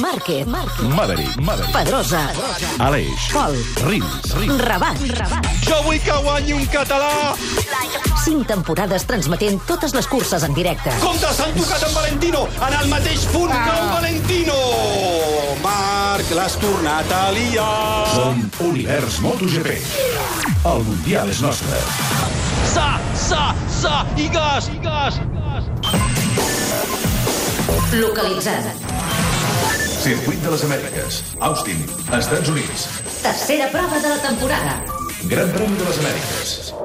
Márquez, Márquez. Maverick, Maverick. Pedrosa, Aleix. Pol, Rins, Rins. Rabat, Rabat. Jo vull que guanyi un català. Cinc temporades transmetent totes les curses en directe. Compte, s'han tocat en Valentino, en el mateix punt que en Valentino. Marc, l'has tornat a liar. Som Univers MotoGP. El Mundial és nostre. Sa, sa, sa, i gas, i gas. Localitzat. Circuit de les Amèriques. Austin, Estats Units. Tercera prova de la temporada. Gran Premi de les Amèriques.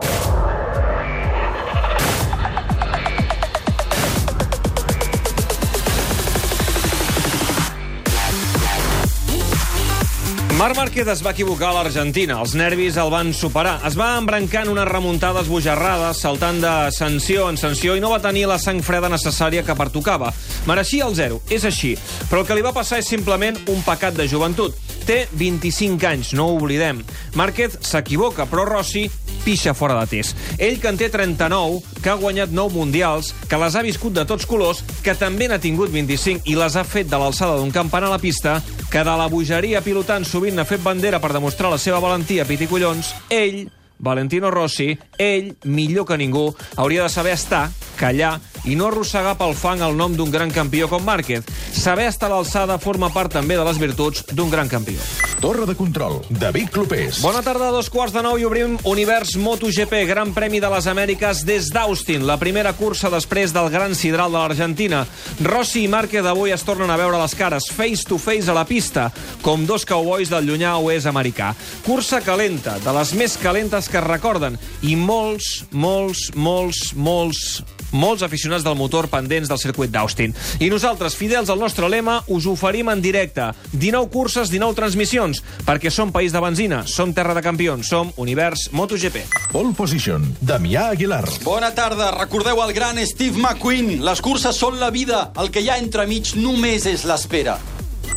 Marc Márquez es va equivocar a l'Argentina. Els nervis el van superar. Es va embrancar en unes remuntades bojarrades, saltant de sanció en sanció, i no va tenir la sang freda necessària que pertocava. Mereixia el zero, és així. Però el que li va passar és simplement un pecat de joventut. Té 25 anys, no ho oblidem. Márquez s'equivoca, però Rossi pixa fora de test. Ell, que en té 39, que ha guanyat 9 mundials, que les ha viscut de tots colors, que també n'ha tingut 25 i les ha fet de l'alçada d'un campanar a la pista, que de la bogeria pilotant sovint n'ha fet bandera per demostrar la seva valentia piticollons, ell, Valentino Rossi, ell, millor que ningú, hauria de saber estar, callar i no arrossegar pel fang el nom d'un gran campió com Márquez. Saber estar a l'alçada forma part també de les virtuts d'un gran campió. Torre de control. David Clopés. Bona tarda, a dos quarts de nou i obrim Univers MotoGP, Gran Premi de les Amèriques des d'Austin, la primera cursa després del Gran Sidral de l'Argentina. Rossi i Márquez avui es tornen a veure les cares face to face a la pista, com dos cowboys del llunyà oest americà. Cursa calenta, de les més calentes que es recorden, i molts, molts, molts, molts molts aficionats del motor pendents del circuit d'Austin. I nosaltres, fidels al nostre lema, us oferim en directe 19 curses, 19 transmissions, perquè som país de benzina, som terra de campions, som Univers MotoGP. Pole position. Damià Aguilar. Bona tarda. Recordeu el gran Steve McQueen. Les curses són la vida. El que hi ha entremig només és l'espera.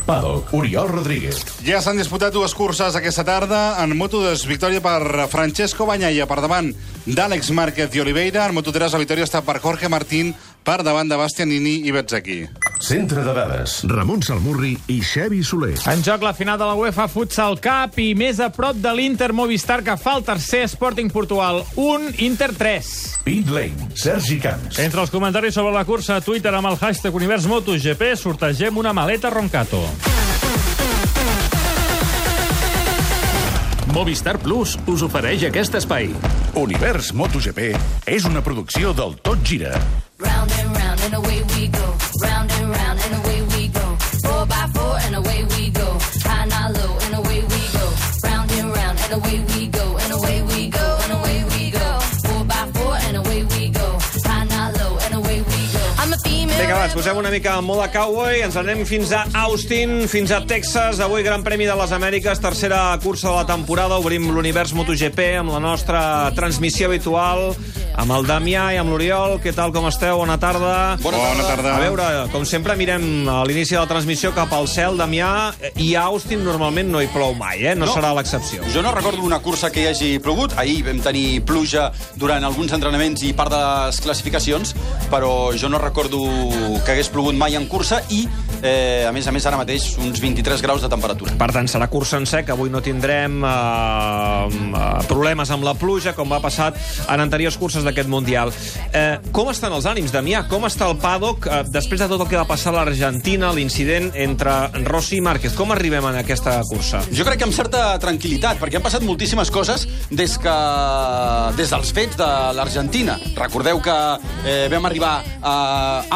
Paddock. Oriol Rodríguez. Ja s'han disputat dues curses aquesta tarda. En Moto2, victòria per Francesco Bagnaia per davant d'Àlex Márquez i Oliveira. En Moto3, la victòria està per Jorge Martín per davant de Bastianini i Bezzecchi. Centre de dades. Ramon Salmurri i Xevi Soler. En joc la final de la UEFA Futsal Cup i més a prop de l'Inter Movistar que fa el tercer Sporting Portugal 1, Inter 3. Pit Lane. Sergi Camps. Entre els comentaris sobre la cursa a Twitter amb el hashtag Univers MotoGP sortegem una maleta Roncato. Movistar Plus us ofereix aquest espai. Univers MotoGP és una producció del Tot Gira. Va, ens posem una mica en moda cowboy, ens anem fins a Austin, fins a Texas, avui Gran Premi de les Amèriques, tercera cursa de la temporada, obrim l'univers MotoGP amb la nostra transmissió habitual, amb el Damià i amb l'Oriol. Què tal, com esteu? Bona tarda. Bona tarda. Bona tarda. A veure, com sempre, mirem a l'inici de la transmissió cap al cel, Damià, i a Austin normalment no hi plou mai, eh? No, No. serà l'excepció. Jo no recordo una cursa que hi hagi plogut. Ahir vam tenir pluja durant alguns entrenaments i part de les classificacions, però jo no recordo que hagués plogut mai en cursa i, eh, a més a més, ara mateix uns 23 graus de temperatura. Per tant, serà cursa en sec. Avui no tindrem eh, eh, problemes amb la pluja, com va passat en anteriors curses d'aquest Mundial. Eh, com estan els ànims, Damià? Com està el paddock eh, després de tot el que va passar a l'Argentina, l'incident entre Rossi i Márquez? Com arribem en aquesta cursa? Jo crec que amb certa tranquil·litat, perquè han passat moltíssimes coses des que des dels fets de l'Argentina. Recordeu que eh, vam arribar a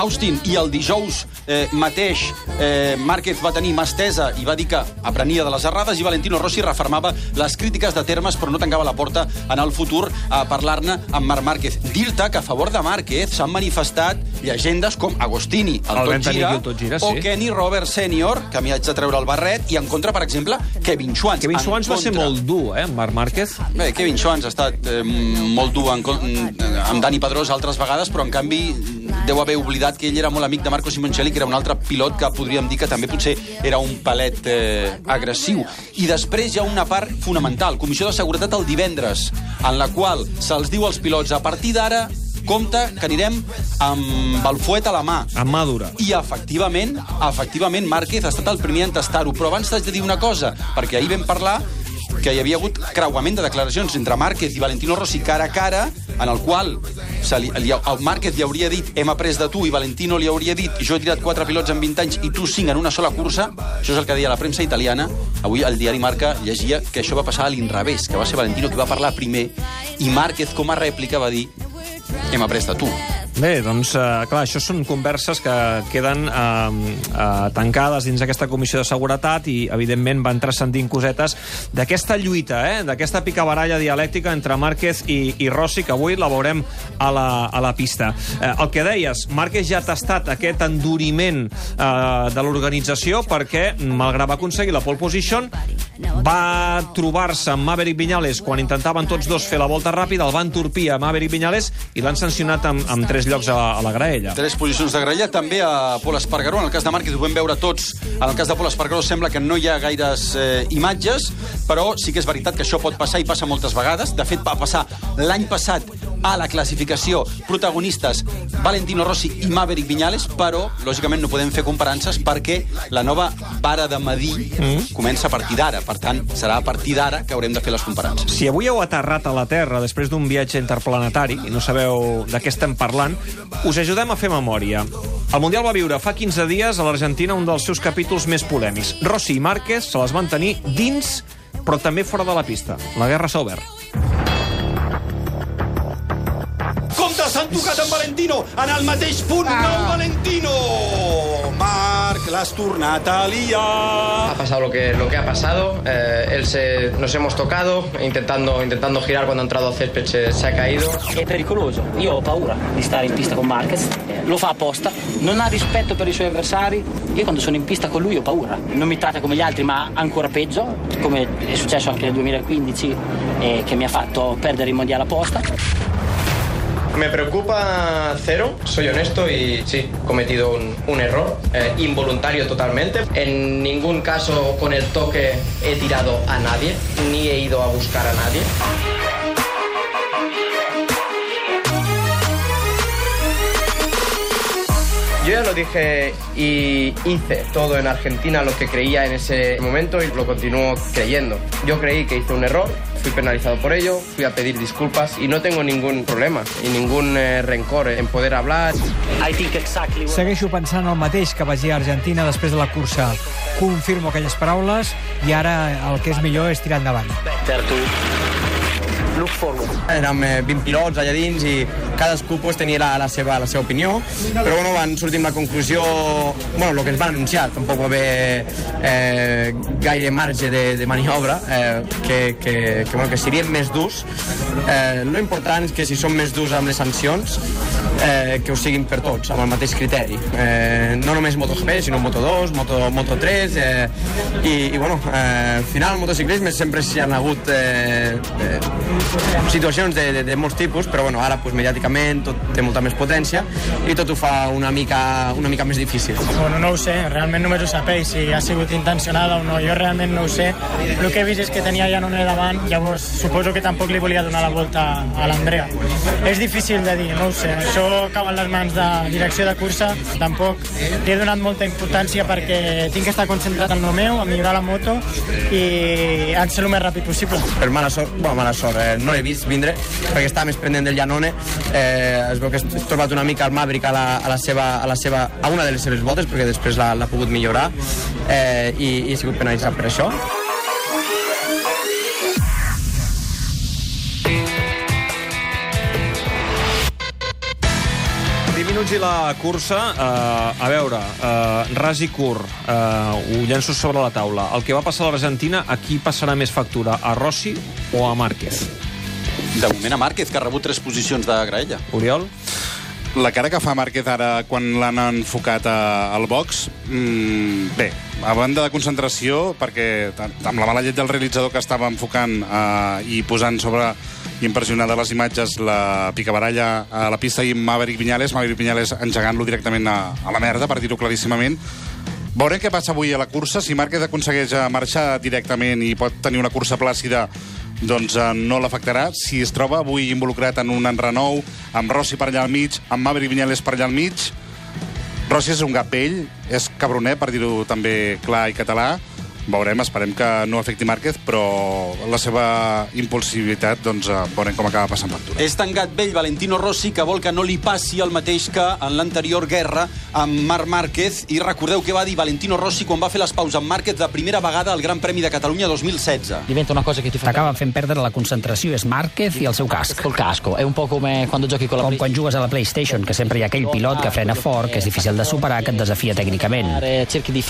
Austin i el dijous eh, mateix eh, Márquez va tenir mà estesa i va dir que aprenia de les errades i Valentino Rossi refermava les crítiques de terme problemes, però no tancava la porta en el futur a parlar-ne amb Marc Márquez. Dir-te que a favor de Márquez s'han manifestat llegendes com Agostini, el, El Tot Gira, Tot Gira, o sí. Kenny Roberts Senior, que m'hi haig de treure el barret, i en contra, per exemple, Kevin Schwantz. Kevin Schwantz va ser molt dur, eh, amb Marc Márquez. Bé, Kevin Schwantz ha estat eh, molt dur en, amb Dani Pedrós altres vegades, però en canvi deu haver oblidat que ell era molt amic de Marco Simoncelli, que era un altre pilot que podríem dir que també potser era un palet eh, agressiu. I després hi ha una part fonamental, Comissió de Seguretat el divendres, en la qual se'ls diu als pilots a partir d'ara compte que anirem amb el fuet a la mà. Amb mà dura. I efectivament, efectivament, Márquez ha estat el primer a entestar-ho. Però abans t'haig de dir una cosa, perquè ahir vam parlar que hi havia hagut creuament de declaracions entre Márquez i Valentino Rossi cara a cara, en el qual se li, li, el Márquez li hauria dit hem après de tu i Valentino li hauria dit jo he tirat quatre pilots en 20 anys i tu cinc en una sola cursa. Això és el que deia la premsa italiana. Avui el diari Marca llegia que això va passar a l'inrevés, que va ser Valentino qui va parlar primer i Márquez com a rèplica va dir hem après de tu. Bé, doncs, eh, clar, això són converses que queden eh, eh, tancades dins aquesta comissió de seguretat i, evidentment, van transcendint cosetes d'aquesta lluita, eh, d'aquesta picabaralla dialèctica entre Márquez i, i Rossi, que avui la veurem a la, a la pista. Eh, el que deies, Márquez ja ha tastat aquest enduriment eh, de l'organització perquè, malgrat va aconseguir la pole position, va trobar-se amb Maverick Viñales quan intentaven tots dos fer la volta ràpida, el van torpir a Maverick Viñales i l'han sancionat amb, amb tres llocs a, a la graella. Tres posicions de graella, també a Pol Espargaró. En el cas de Márquez ho vam veure tots. En el cas de Pol Espargaró sembla que no hi ha gaires eh, imatges, però sí que és veritat que això pot passar i passa moltes vegades. De fet, va passar l'any passat a la classificació protagonistes Valentino Rossi i Maverick Viñales, però, lògicament, no podem fer comparances perquè la nova vara de medir mm. comença a partir d'ara. Per tant, serà a partir d'ara que haurem de fer les comparances. Si avui heu aterrat a la Terra després d'un viatge interplanetari i no sabeu de què estem parlant, us ajudem a fer memòria. El Mundial va viure fa 15 dies a l'Argentina un dels seus capítols més polèmics. Rossi i Márquez se les van tenir dins, però també fora de la pista. La guerra s'ha obert. Tocat amb Valentino en el mateix punt. Ah. Nou Valentino! Marc, l'has tornat a liar. Ha pasado lo que, lo que ha pasado. eh, él se, nos hemos tocado, intentando, intentando girar cuando ha entrado al césped se, se ha caído. È pericoloso. Io ho paura di stare in pista con Marquez. Lo fa apposta. Non ha rispetto per i suoi avversari. Io quando sono in pista con lui ho paura. Non mi tratta come gli altri, ma ancora peggio, come è successo anche nel 2015, eh, che mi ha fatto perdere il mondiale apposta. Me preocupa cero, soy honesto y sí, he cometido un, error, eh, involuntario totalmente. En ningún caso con el toque he tirado a nadie, ni he ido a buscar a nadie. Yo ya lo dije y hice todo en Argentina lo que creía en ese momento y lo continúo creyendo. Yo creí que hice un error, fui penalizado por ello, fui a pedir disculpas y no tengo ningún problema y ningún eh, rencor en poder hablar. I think exactly what... Segueixo pensant el mateix que vaig dir a Argentina després de la cursa. Confirmo aquelles paraules i ara el que és millor és tirar endavant. Better to look forward. Érem eh, 20 pilots allà dins i cadascú pues, tenia la, la, seva, la seva opinió, però bueno, van sortir amb la conclusió, bueno, el que ens van anunciar, tampoc va haver eh, gaire marge de, de maniobra, eh, que, que, que, bueno, que serien més durs. Eh, lo important és que si són més durs amb les sancions, eh, que ho siguin per tots, amb el mateix criteri. Eh, no només MotoGP, sinó Moto2, Moto, Moto3, eh, i, i bueno, eh, al final al motociclisme sempre s'hi han hagut eh, eh, situacions de, de, de molts tipus, però bueno, ara pues, mediàticament tot té molta més potència i tot ho fa una mica, una mica més difícil. Bueno, no ho sé, realment només ho sap ell, si ha sigut intencionada o no. Jo realment no ho sé. El que he vist és que tenia Janone davant, llavors suposo que tampoc li volia donar la volta a l'Andrea. És difícil de dir, no ho sé. Això cau en les mans de direcció de cursa. Tampoc li he donat molta importància perquè tinc que estar concentrat en el meu, a millorar la moto i en ser el més ràpid possible. Per mala sort, bueno, mala sort, eh, no l'he vist vindre perquè estava més pendent del Janone. Eh, es veu que ha trobat una mica el Maverick a la, a la seva, a la seva, a una de les seves voltes perquè després l'ha pogut millorar eh, i, i ha sigut penalitzat per això. Minuts i la cursa. Uh, a veure, uh, ras i curt, uh, ho llenço sobre la taula. El que va passar a l'Argentina, a qui passarà més factura? A Rossi o a Márquez? De moment a Márquez, que ha rebut tres posicions de graella. Oriol? La cara que fa Márquez ara quan l'han enfocat a, al box, mm, bé, a banda de concentració, perquè amb la mala llet del realitzador que estava enfocant eh, i posant sobre i impressionant de les imatges la picabaralla a la pista i Maverick Viñales, Maverick Viñales engegant-lo directament a, a la merda, per dir-ho claríssimament. Veurem què passa avui a la cursa. Si Márquez aconsegueix marxar directament i pot tenir una cursa plàcida, doncs eh, no l'afectarà. Si es troba avui involucrat en un enrenou, amb Rossi per allà al mig, amb Maverick Viñales per allà al mig, Rossi és un gat vell, és cabroner, per dir-ho també clar i català. Veurem, esperem que no afecti Márquez, però la seva impulsivitat, doncs, eh, veurem com acaba passant factura. És tan gat vell Valentino Rossi que vol que no li passi el mateix que en l'anterior guerra amb Marc Márquez. I recordeu què va dir Valentino Rossi quan va fer les paus amb Márquez la primera vegada al Gran Premi de Catalunya 2016. Diventa una cosa che ti fa... T'acaba fent perdre la concentració, és Márquez i el seu casc. Col casco, è un po' come quando giochi con la Com quan jugues a la PlayStation, que sempre hi ha aquell pilot que frena fort, que és difícil de superar, que et desafia tècnicament.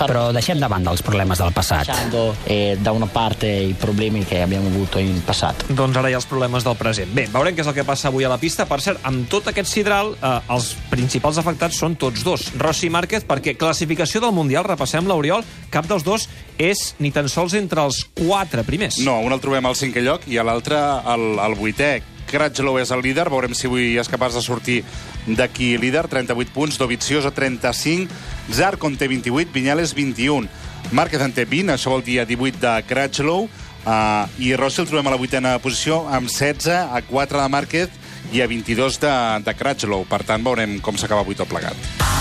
Però deixem de banda els problemes del passat. Lasciando eh, da una parte i problemi che abbiamo avuto in passato. Doncs ara hi ha els problemes del present. Bé, veurem què és el que passa avui a la pista. Per cert, amb tot aquest sidral, eh, els principals afectats són tots dos, Rossi i Márquez, perquè classificació del Mundial, repassem l'Oriol, cap dels dos és ni tan sols entre els quatre primers. No, un el trobem al cinquè lloc i a l'altre al, al vuitè. Crutchlow és el líder, veurem si avui és capaç de sortir d'aquí líder, 38 punts, Dovizioso 35, Zarcon té 28, Viñales 21. Márquez en té 20, això vol dir a 18 de Crutchlow, uh, i Rossi el trobem a la vuitena posició amb 16, a 4 de Márquez i a 22 de, de Crutchlow. Per tant, veurem com s'acaba avui tot plegat.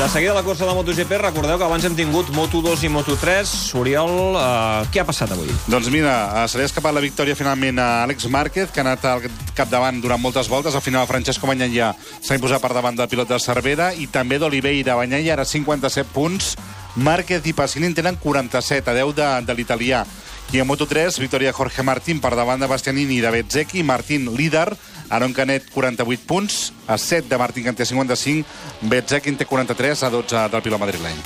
De seguida la cursa de MotoGP, recordeu que abans hem tingut Moto2 i Moto3. Oriol, eh, què ha passat avui? Doncs mira, eh, se li ha escapat la victòria finalment a Àlex Márquez, que ha anat al capdavant durant moltes voltes. Al final, Francesco Bagnaia s'ha imposat per davant del pilot de Cervera i també d'Oliveira. Bagnaia ara 57 punts. Márquez i Passini en tenen 47, a 10 de, de l'italià. I a Moto3, victòria Jorge Martín per davant de Bastianini i de Bezzecchi. Martín líder, Aaron Canet 48 punts, a 7 de Martín que en té 55, Bezzecchi en té 43, a 12 del pilot madrileny.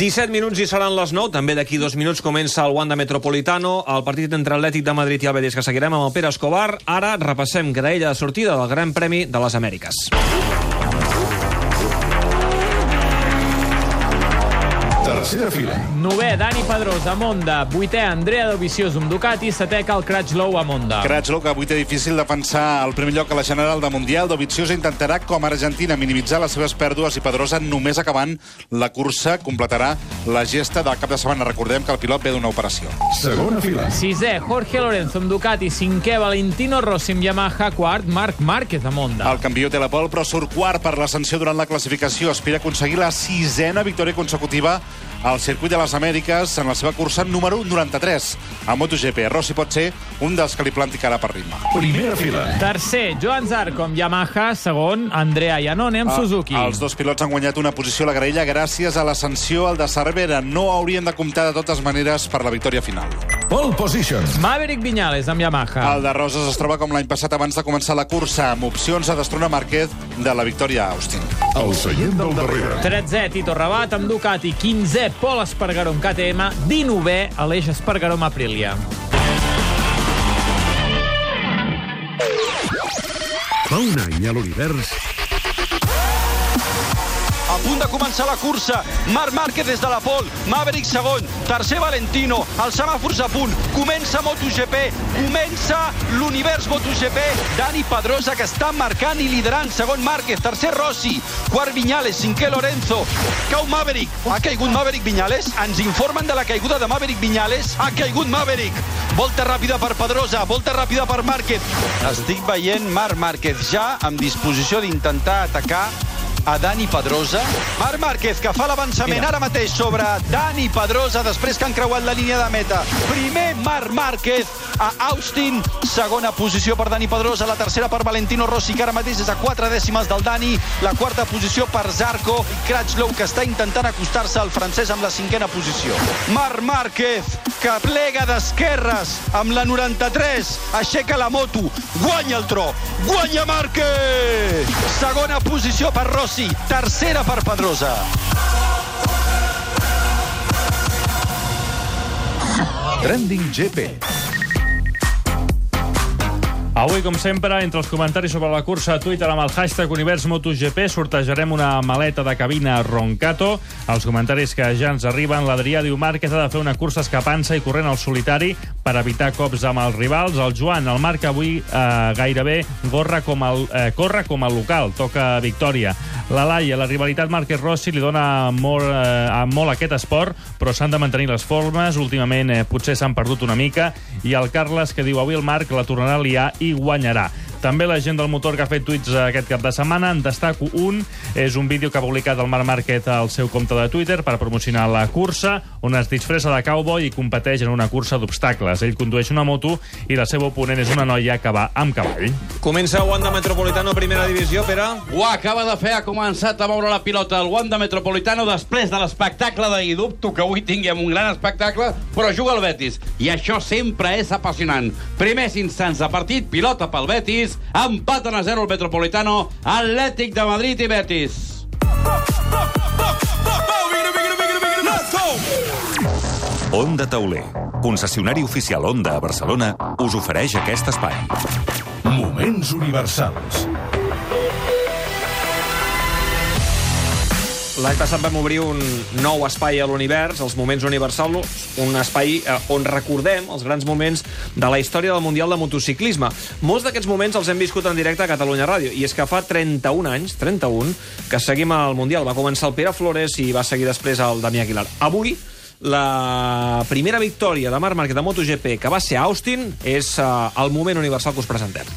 17 minuts i seran les 9. També d'aquí dos minuts comença el Wanda Metropolitano, el partit entre Atlètic de Madrid i el Betis, que seguirem amb el Pere Escobar. Ara repassem graella de sortida del Gran Premi de les Amèriques. Tercera fila. Nové, Dani Pedrós, a Monda. Vuitè, Andrea Dovizioso, amb Ducati. Setè, Cal Crutchlow, a Monda. Crutchlow, que avui té difícil defensar el primer lloc a la general de Mundial. Dovizioso intentarà, com a Argentina, minimitzar les seves pèrdues i Pedrosa, només acabant la cursa, completarà la gesta del cap de setmana. Recordem que el pilot ve d'una operació. Segona fila. Sisè, Jorge Lorenzo, amb Ducati. Cinquè, Valentino Rossi, amb Yamaha. Quart, Marc Márquez, a Monda. El campió té la pol, però surt quart per l'ascensió durant la classificació. Aspira a aconseguir la sisena victòria consecutiva al Circuit de les Amèriques en la seva cursa número 93 a MotoGP. Rossi pot ser un dels que li planti cara per ritme. Primera fila. Tercer, Joan Zarco, amb Yamaha. Segon, Andrea Iannone, amb Suzuki. Ah, Els dos pilots han guanyat una posició a la graella gràcies a l'ascensió al de Cervera. No haurien de comptar de totes maneres per la victòria final. Pole position. Maverick Viñales, amb Yamaha. El de Roses es troba com l'any passat abans de començar la cursa, amb opcions a destronar Márquez de la victòria a Austin. El seient del darrere. 13è, Tito Rabat, amb Ducati. 15è, Pol Espargaró, amb KTM. 19è, Aleix Espargaró, amb Aprilia. Fa un any a l'univers A punt de començar la cursa. Marc Márquez des de la pol. Maverick segon. Tercer Valentino. Els semàfors a punt. Comença MotoGP. Comença l'univers MotoGP. Dani Pedrosa que està marcant i liderant. Segon Márquez. Tercer Rossi. Quart Viñales. Cinquè Lorenzo. Cau Maverick. Ha caigut Maverick Viñales? Ens informen de la caiguda de Maverick Viñales. Ha caigut Maverick. Volta ràpida per Pedrosa. Volta ràpida per Márquez. Estic veient Marc Márquez ja amb disposició d'intentar atacar a Dani Pedrosa. Marc Márquez, que fa l'avançament ara mateix sobre Dani Pedrosa, després que han creuat la línia de meta. Primer Marc Márquez a Austin, segona posició per Dani Pedrosa, la tercera per Valentino Rossi, que ara mateix és a quatre dècimes del Dani, la quarta posició per Zarco i Cratchlow, que està intentant acostar-se al francès amb la cinquena posició. Marc Márquez, que plega d'esquerres amb la 93, aixeca la moto, guanya el tro, guanya Márquez! Segona posició per Rossi, tercera per Pedrosa. Trending GP. Avui, com sempre, entre els comentaris sobre la cursa a Twitter amb el hashtag Univers MotoGP sortejarem una maleta de cabina Roncato. Els comentaris que ja ens arriben, l'Adrià diu Márquez ha de fer una cursa escapant-se i corrent al solitari per evitar cops amb els rivals. El Joan, el Marc avui eh, gairebé gorra com el, eh, corre com el local, toca victòria. La Laia, la rivalitat Márquez-Rossi li dona molt, eh, molt aquest esport, però s'han de mantenir les formes. Últimament eh, potser s'han perdut una mica. I el Carles, que diu avui el Marc la tornarà a liar i guanyarà. També la gent del motor que ha fet tuits aquest cap de setmana. En destaco un. És un vídeo que ha publicat el Marc Márquez al seu compte de Twitter per promocionar la cursa, on es disfressa de cowboy i competeix en una cursa d'obstacles. Ell condueix una moto i la seva oponent és una noia que va amb cavall. Comença Wanda Metropolitano, primera divisió, Pere. Ho acaba de fer, ha començat a moure la pilota el Wanda Metropolitano després de l'espectacle d'ahir. Dubto que avui tinguem un gran espectacle, però juga el Betis. I això sempre és apassionant. Primers instants de partit, pilota pel Betis, empaten a 0 el Metropolitano, Atlètic de Madrid i Betis. Onda Tauler, concessionari oficial Onda a Barcelona, us ofereix aquest espai. Moments universals. L'any passat vam obrir un nou espai a l'univers, els Moments Universals, un espai eh, on recordem els grans moments de la història del Mundial de Motociclisme. Molts d'aquests moments els hem viscut en directe a Catalunya Ràdio, i és que fa 31 anys, 31, que seguim al Mundial. Va començar el Pere Flores i va seguir després el Damià Aguilar. Avui, la primera victòria de Marc Márquez de MotoGP, que va ser a Austin, és eh, el moment universal que us presentem.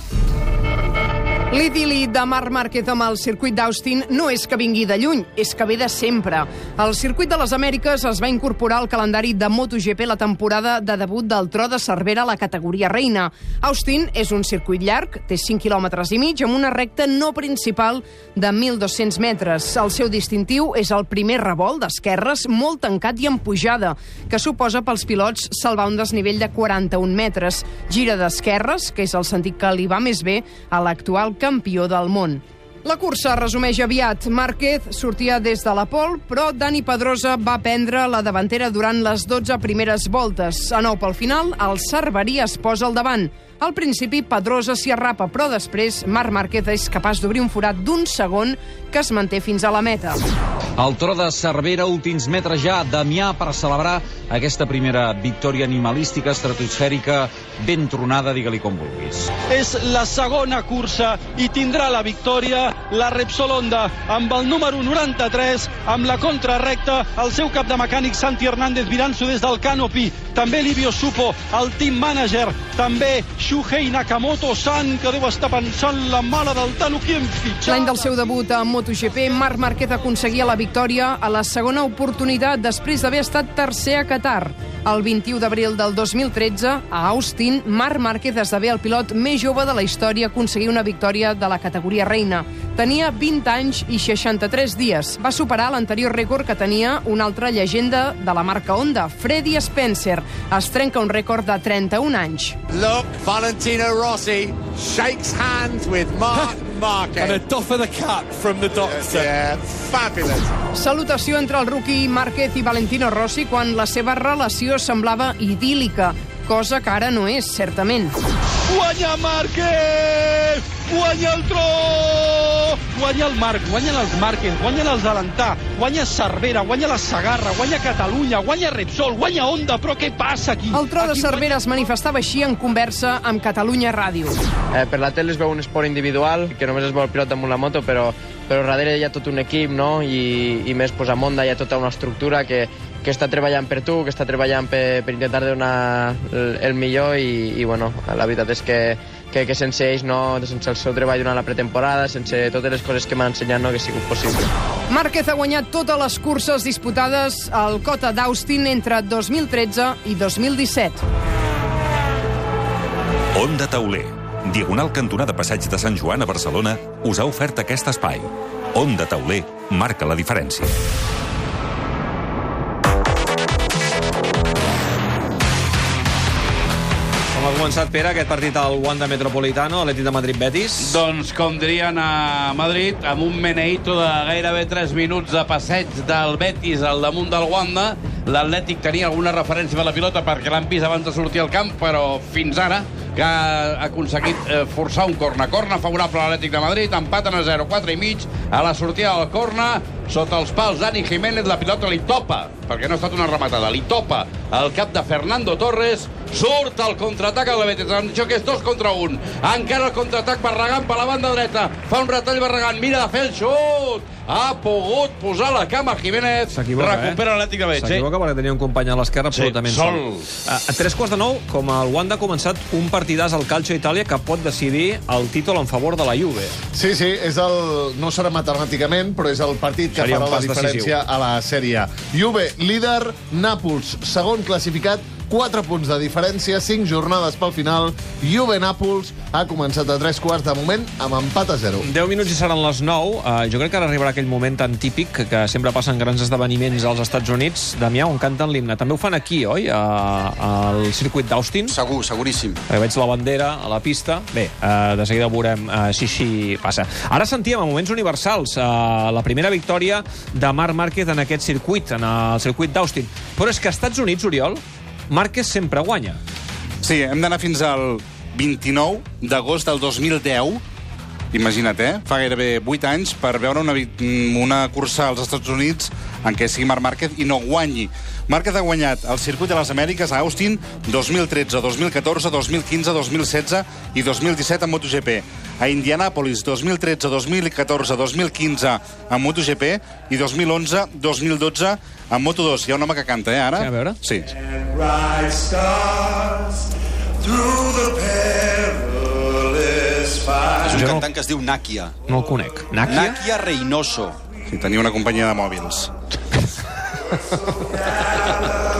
L'idili de Marc Márquez amb el circuit d'Austin no és que vingui de lluny, és que ve de sempre. El circuit de les Amèriques es va incorporar al calendari de MotoGP la temporada de debut del Tro de Cervera a la categoria reina. Austin és un circuit llarg, té 5 quilòmetres i mig, amb una recta no principal de 1.200 metres. El seu distintiu és el primer revolt d'esquerres, molt tancat i en pujada, que suposa pels pilots salvar un desnivell de 41 metres. Gira d'esquerres, que és el sentit que li va més bé a l'actual campió del món. La cursa es resumeix aviat. Márquez sortia des de la pol, però Dani Pedrosa va prendre la davantera durant les 12 primeres voltes. A nou pel final, el Cerverí es posa al davant. Al principi, Pedrosa s'hi arrapa, però després Marc Márquez és capaç d'obrir un forat d'un segon que es manté fins a la meta. El tro de Cervera, últims metres ja, Damià per celebrar aquesta primera victòria animalística, estratosfèrica, ben tronada, digue-li com vulguis. És la segona cursa i tindrà la victòria la Repsol Honda amb el número 93, amb la contrarrecta, el seu cap de mecànic Santi Hernández mirant-s'ho des del canopy, també Livio Supo, el team manager, també Shuhei Nakamoto-san, que deu estar pensant la mala del Tano, qui hem fitxat? L'any del seu debut a MotoGP, Marc Márquez aconseguia la victòria a la segona oportunitat després d'haver estat tercer a Qatar. El 21 d'abril del 2013, a Austin, Marc Márquez esdevé el pilot més jove de la història a aconseguir una victòria de la categoria reina. Tenia 20 anys i 63 dies. Va superar l'anterior rècord que tenia una altra llegenda de la marca Honda, Freddy Spencer. Es trenca un rècord de 31 anys. Look, Valentino Rossi shakes hands with Mark Marquez. And a doff of the cap from the doctor. Yeah, fabulous. Salutació entre el rookie Márquez i Valentino Rossi quan la seva relació semblava idíl·lica, cosa que ara no és, certament. Guanya Márquez! Guanya el tro! Guanya el Marc, guanyen els Márquez, guanyen els Alentà, guanya Cervera, guanya la Sagarra, guanya Catalunya, guanya Repsol, guanya Honda, però què passa aquí? El tro de Cervera es manifestava així en conversa amb Catalunya Ràdio. Eh, per la tele es veu un esport individual, que només es veu el pilot amb la moto, però, però darrere hi ha tot un equip, no? I, i més pues, a Honda hi ha tota una estructura que, que està treballant per tu, que està treballant per, per intentar donar el, el millor i, i bueno, la veritat és que que, que sense ells, no, sense el seu treball durant la pretemporada, sense totes les coses que m'han ensenyat, no hagués sigut possible. Márquez ha guanyat totes les curses disputades al Cota d'Austin entre 2013 i 2017. Onda Tauler, diagonal cantonada Passeig de Sant Joan a Barcelona, us ha ofert aquest espai. Onda Tauler marca la diferència. Començat, Pere, aquest partit al Wanda Metropolitano, Atlètic de Madrid-Betis? Doncs, com dirien a Madrid, amb un meneito de gairebé 3 minuts de passeig del Betis al damunt del Wanda, l'Atlètic tenia alguna referència de la pilota perquè l'han vist abans de sortir al camp, però fins ara que ha aconseguit eh, forçar un corna. Corna favorable a l'Atlètic de Madrid, empaten a 0, 4 i mig, a la sortida del corna, sota els pals Dani Jiménez, la pilota li topa, perquè no ha estat una rematada, li topa el cap de Fernando Torres, surt el contraatac al Betis, han dit que és dos contra un, encara el contraatac Barragán per la banda dreta, fa un retall Barragán, mira de fer el xut, ha pogut posar la cama Jiménez, recupera eh? l'Atlètic de Madrid. S'equivoca perquè tenia un company a l'esquerra Sí, absolutament sol. sol. A, a tres quarts de nou, com el Wanda ha començat un partidàs al Calcio Itàlia que pot decidir el títol en favor de la Juve. Sí, sí, és el, no serà matemàticament, però és el partit que farà la pas diferència decisiu. a la sèrie. Juve, líder, Nàpols, segon classificat, 4 punts de diferència, 5 jornades pel final. Juve-Nàpols ha començat a 3 quarts de moment amb empat a 0. 10 minuts i seran les 9. Uh, jo crec que ara arribarà aquell moment tan típic que, que sempre passen grans esdeveniments als Estats Units, Damià, on canten l'himne. També ho fan aquí, oi? A- Al circuit d'Austin. Segur, seguríssim. Eh, veig la bandera a la pista. Bé, uh, de seguida veurem uh, si així passa. Ara sentíem a moments universals uh, la primera victòria de Marc Márquez en aquest circuit, en el circuit d'Austin. Però és que als Estats Units, Oriol, Márquez sempre guanya. Sí, hem d'anar fins al 29 d'agost del 2010, imagina't, eh? Fa gairebé 8 anys per veure una, una cursa als Estats Units en què sigui Marc Márquez i no guanyi. Márquez ha guanyat el circuit de les Amèriques a Austin 2013, 2014, 2015, 2016 i 2017 en MotoGP. A Indianapolis 2013, 2014, 2015 en MotoGP i 2011, 2012 en Moto2. Hi ha un home que canta, eh, ara? Sí, a veure. Sí. bright stars through the perilous fire. És un cantant que es diu Nakia. No el conec. Nakia? Nakia Reynoso. Sí, tenia una companyia de mòbils.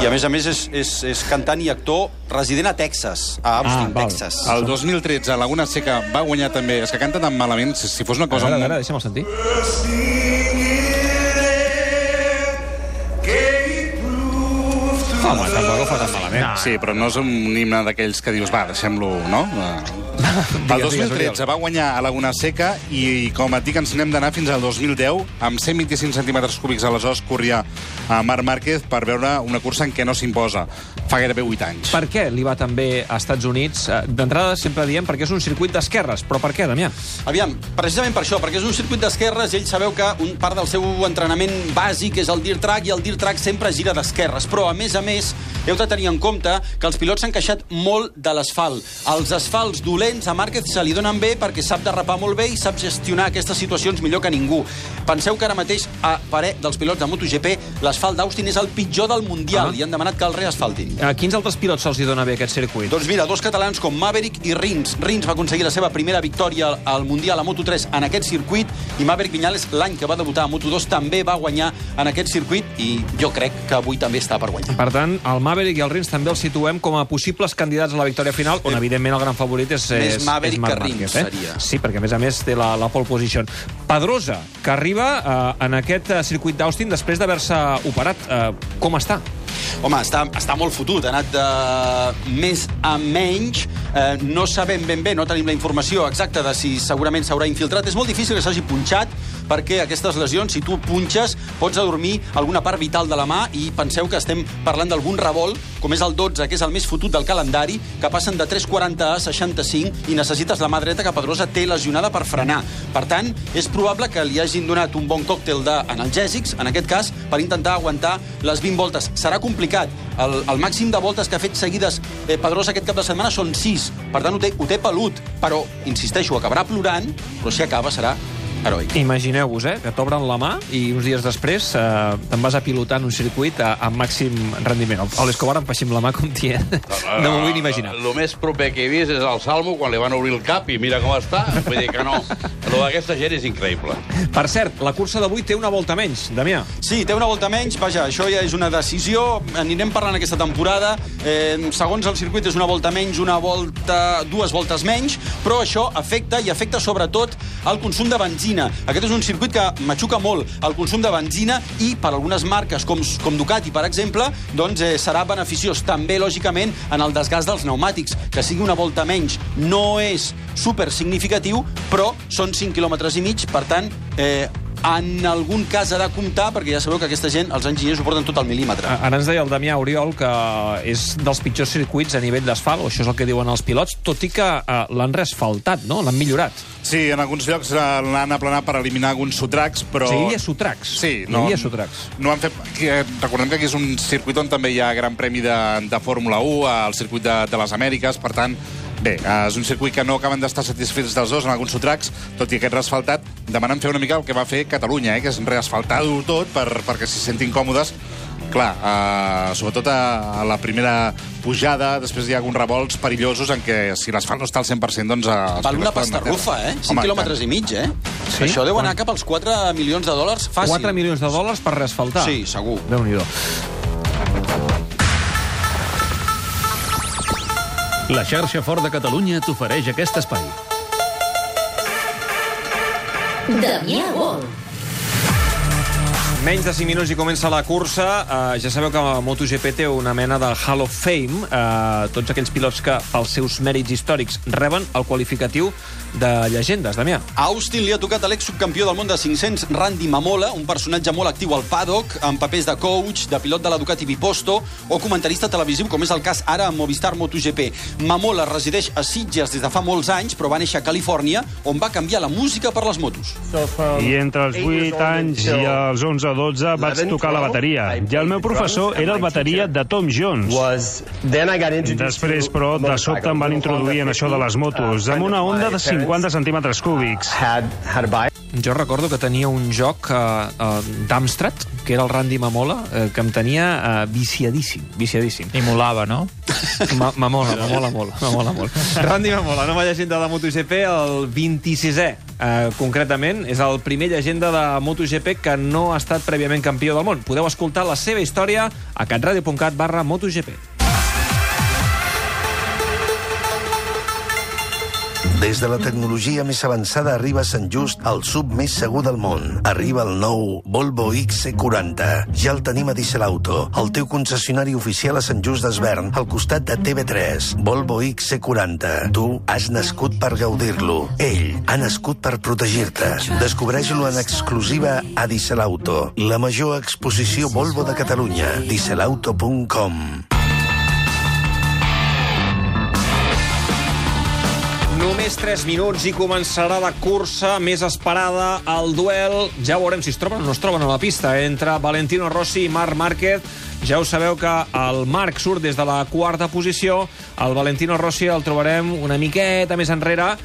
I a més a més és, és, és cantant i actor resident a Texas, a Austin, val. Texas. El 2013, a Laguna Seca va guanyar també... És que canta tan malament, si, si fos una cosa... A veure, a veure, deixa'm sentir. Home, tampoc ho fa tan malament. Sí, però no és un himne d'aquells que dius, va, deixem-lo, no? El Digues, digues, 2013 va guanyar a Laguna Seca i, com et dic, ens n'hem d'anar fins al 2010. Amb 125 centímetres cúbics aleshores corria a Marc Márquez per veure una cursa en què no s'imposa. Fa gairebé 8 anys. Per què li va tan bé a Estats Units? Eh, D'entrada sempre diem perquè és un circuit d'esquerres, però per què, Damià? Aviam, precisament per això, perquè és un circuit d'esquerres i ell sabeu que un part del seu entrenament bàsic és el dirt track i el dirt track sempre gira d'esquerres. Però, a més a més, heu de tenir en compte que els pilots s'han queixat molt de l'asfalt. Els asfalts dolents a Márquez se li donen bé perquè sap derrapar molt bé i sap gestionar aquestes situacions millor que ningú. Penseu que ara mateix, a parer dels pilots de MotoGP, l'asfalt d'Austin és el pitjor del Mundial Ah. i han demanat que el reasfaltin. A quins altres pilots se'ls hi dona bé aquest circuit? Doncs mira, dos catalans com Maverick i Rins. Rins va aconseguir la seva primera victòria al Mundial a Moto3 en aquest circuit i Maverick Viñales, l'any que va debutar a Moto2, també va guanyar en aquest circuit i jo crec que avui també està per guanyar. Per tant, el Maverick i el Rins també els situem com a possibles candidats a la victòria final, on evidentment el gran favorit és, Més és, Maverick és Marc que Rins, Márquez, eh? seria. Sí, perquè a més a més té la, la pole position. Pedrosa, que arriba eh, en aquest eh, circuit d'Austin després d'haver-se operat. Eh, com està? Home, està, està molt fotut, ha anat de més a menys. Eh, no sabem ben bé, no tenim la informació exacta de si segurament s'haurà infiltrat. És molt difícil que s'hagi punxat, perquè aquestes lesions, si tu punxes, pots adormir alguna part vital de la mà i penseu que estem parlant d'algun revolt, com és el 12, que és el més fotut del calendari, que passen de 3,40 a 65 i necessites la mà dreta que Pedrosa té lesionada per frenar. Per tant, és probable que li hagin donat un bon còctel d'analgèsics, en aquest cas, per intentar aguantar les 20 voltes. Serà complicat. El, el màxim de voltes que ha fet seguides eh, Pedrosa aquest cap de setmana són 6. Per tant, ho té, ho té pelut. Però, insisteixo, acabarà plorant, però si acaba serà heroic. Imagineu-vos, eh, que t'obren la mà i uns dies després eh, te'n vas a pilotar en un circuit a, a màxim rendiment. A l'Escobar em peixim la mà com tia. No m'ho vull ni imaginar. El més proper que he vist és el Salmo quan li van obrir el cap i mira com està. Vull dir que no. Lo d'aquesta gent és increïble. Per cert, la cursa d'avui té una volta menys, Damià. Sí, té una volta menys, vaja, això ja és una decisió, anirem parlant aquesta temporada, eh, segons el circuit és una volta menys, una volta, dues voltes menys, però això afecta i afecta sobretot el consum de benzina. Aquest és un circuit que matxuca molt el consum de benzina i per algunes marques com, com Ducati, per exemple, doncs eh, serà beneficiós també, lògicament, en el desgast dels pneumàtics. Que sigui una volta menys no és super significatiu, però són 5 quilòmetres i mig, per tant, eh, en algun cas ha de comptar, perquè ja sabeu que aquesta gent, els enginyers, ho porten tot al mil·límetre. Ara ens deia el Damià Oriol que és dels pitjors circuits a nivell d'asfalt, o això és el que diuen els pilots, tot i que eh, l'han reasfaltat, no? L'han millorat. Sí, en alguns llocs eh, l'han aplanat per eliminar alguns sotracs, però... Sí, hi havia sotracs. Sí, Hi no, havia sotracs. no han fet... que, recordem que aquí és un circuit on també hi ha gran premi de, de Fórmula 1, al circuit de, de les Amèriques, per tant, bé, eh, és un circuit que no acaben d'estar satisfets dels dos en alguns sotracs, tot i aquest reasfaltat, demanen fer una mica el que va fer Catalunya, eh, que és reasfaltar-ho tot per, perquè s'hi sentin còmodes. Clar, eh, sobretot a, a la primera pujada, després hi ha alguns revolts perillosos en què si l'asfalt no està al 100%, doncs... Eh, Val una pilot poden pasta metre. rufa, eh? 5 Home, quilòmetres i mig, eh? Sí? Això deu anar cap als 4 milions de dòlars fàcil. 4 milions de dòlars per reasfaltar. Sí, segur. Déu-n'hi-do. La xarxa Fort de Catalunya t'ofereix aquest espai. Damià Vol. Menys de 5 minuts i comença la cursa. Uh, ja sabeu que MotoGP té una mena de Hall of Fame. Uh, tots aquells pilots que, pels seus mèrits històrics, reben el qualificatiu de llegendes. Damià. A Austin li ha tocat a l'ex-subcampió del món de 500, Randy Mamola, un personatge molt actiu al paddock, amb papers de coach, de pilot de la Ducati Biposto o comentarista televisiu, com és el cas ara amb Movistar MotoGP. Mamola resideix a Sitges des de fa molts anys, però va néixer a Califòrnia, on va canviar la música per les motos. I entre els 8 anys i els 11 o 12 vaig tocar la bateria. I el meu professor era el bateria de Tom Jones. Després, però, de sobte em van introduir en això de les motos, amb una onda de 50 centímetres cúbics. Jo recordo que tenia un joc uh, uh, d'Amstrad, que era el Randy Mamola, uh, que em tenia uh, viciadíssim, viciadíssim. I molava, no? Ma Mamola, Mamola molt, Mamola molt. Randy Mamola, nova llegenda de MotoGP, el 26è, uh, concretament, és el primer llegenda de MotoGP que no ha estat prèviament campió del món. Podeu escoltar la seva història a catradio.cat barra MotoGP. Des de la tecnologia més avançada arriba a Sant Just el sub més segur del món. Arriba el nou Volvo XC40. Ja el tenim a Diesel Auto, el teu concessionari oficial a Sant Just d'Esvern, al costat de TV3. Volvo XC40. Tu has nascut per gaudir-lo. Ell ha nascut per protegir-te. Descobreix-lo en exclusiva a Diesel Auto, la major exposició Volvo de Catalunya. dieselauto.com Només 3 minuts i començarà la cursa més esperada, el duel. Ja veurem si es troben o no es troben a la pista entre Valentino Rossi i Marc Márquez. Ja ho sabeu que el Marc surt des de la quarta posició, el Valentino Rossi el trobarem una miqueta més enrere,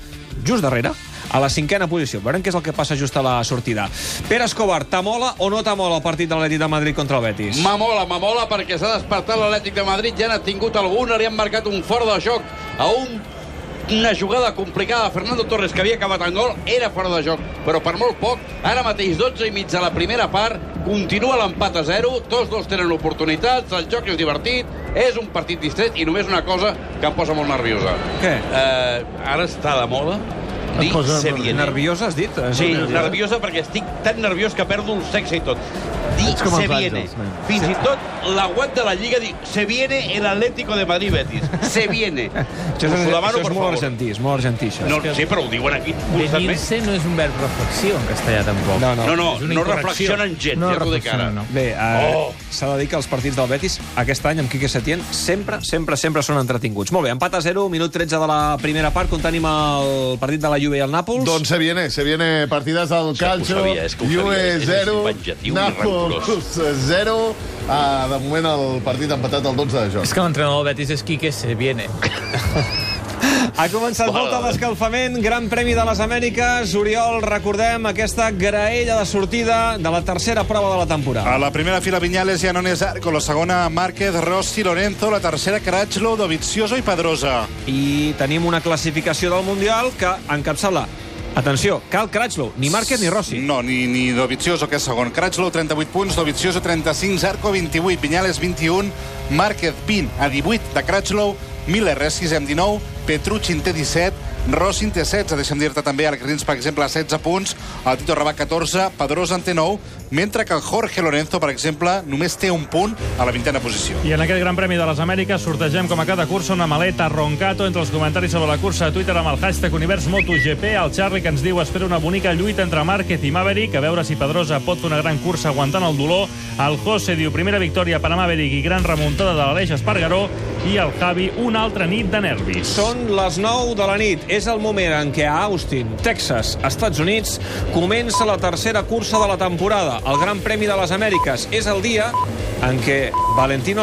just darrere, a la cinquena posició. Veurem què és el que passa just a la sortida. Pere Escobar, t'amola o no t'amola el partit de l'Atlètic de Madrid contra el Betis? M'amola, m'amola, perquè s'ha despertat l'Atlètic de Madrid, ja n'ha tingut alguna, li han marcat un fora de joc a un una jugada complicada. Fernando Torres, que havia acabat en gol, era fora de joc, però per molt poc. Ara mateix 12 i mig de la primera part, continua l'empat a 0, tots dos tenen oportunitats, el joc és divertit, és un partit distret i només una cosa que em posa molt nerviosa. Què? Eh, ara està de moda dir se viene. Nerviosa, has dit? Sí, nerviosa perquè estic tan nerviós que perdo el sexe i tot. Dir se viene. Fins i tot la web de la Lliga diu se viene el Atlético de Madrid Betis. Se viene. Això és, demano, això és per molt favor. argentí, és molt argentí, això. No, sí, però ho diuen aquí constantment. Venir-se no és un verb reflexiu en castellà, tampoc. No, no. No, no, no reflexionen gens, no ja t'ho dic ara. reflexiona, no. Bé, eh, Oh. S'ha de dir que els partits del Betis aquest any amb Quique Setién sempre, sempre, sempre són entretinguts. Molt bé, empat a 0, minut 13 de la primera part, quan tenim el partit de la Juve i el Nàpols. Doncs se viene, se viene partides del Calcio, sabia, Juve és- és 0, venjatiu i Nàpols 0. Uh, de moment el partit empatat al 12 de joc. És que l'entrenador del Betis és Quique se viene. Ha començat volta d'escalfament, Gran Premi de les Amèriques. Oriol, recordem aquesta graella de sortida de la tercera prova de la temporada. A la primera fila Viñales i Anones Arco, la segona Márquez, Rossi, Lorenzo, la tercera Crutchlow, Dovizioso i Pedrosa. I tenim una classificació del Mundial que encapçala Atenció, Cal Crutchlow, ni Márquez ni Rossi. No, ni, ni Dovizioso, que és segon. Crutchlow, 38 punts, Dovizioso, 35, Zarco, 28, Viñales, 21, Márquez, 20 a 18 de Crutchlow, Miller és 6 amb 19, Petrucci en té 17, Rossi en té 16, deixa'm dir-te també, Alex Rins, per exemple, 16 punts, el Tito Rabat 14, Pedrosa en té 9, mentre que el Jorge Lorenzo, per exemple, només té un punt a la vintena posició. I en aquest Gran Premi de les Amèriques sortegem com a cada cursa una maleta Roncato entre els comentaris sobre la cursa a Twitter amb el hashtag Univers MotoGP. El Charlie que ens diu espera una bonica lluita entre Márquez i Maverick, a veure si Pedrosa pot fer una gran cursa aguantant el dolor. El José diu primera victòria per a Maverick i gran remuntada de l'Aleix Espargaró. I el Javi, una altra nit de nervis. Són les 9 de la nit. És el moment en què a Austin, Texas, Estats Units, comença la tercera cursa de la temporada, el Gran Premi de les Amèriques. És el dia en què Valentino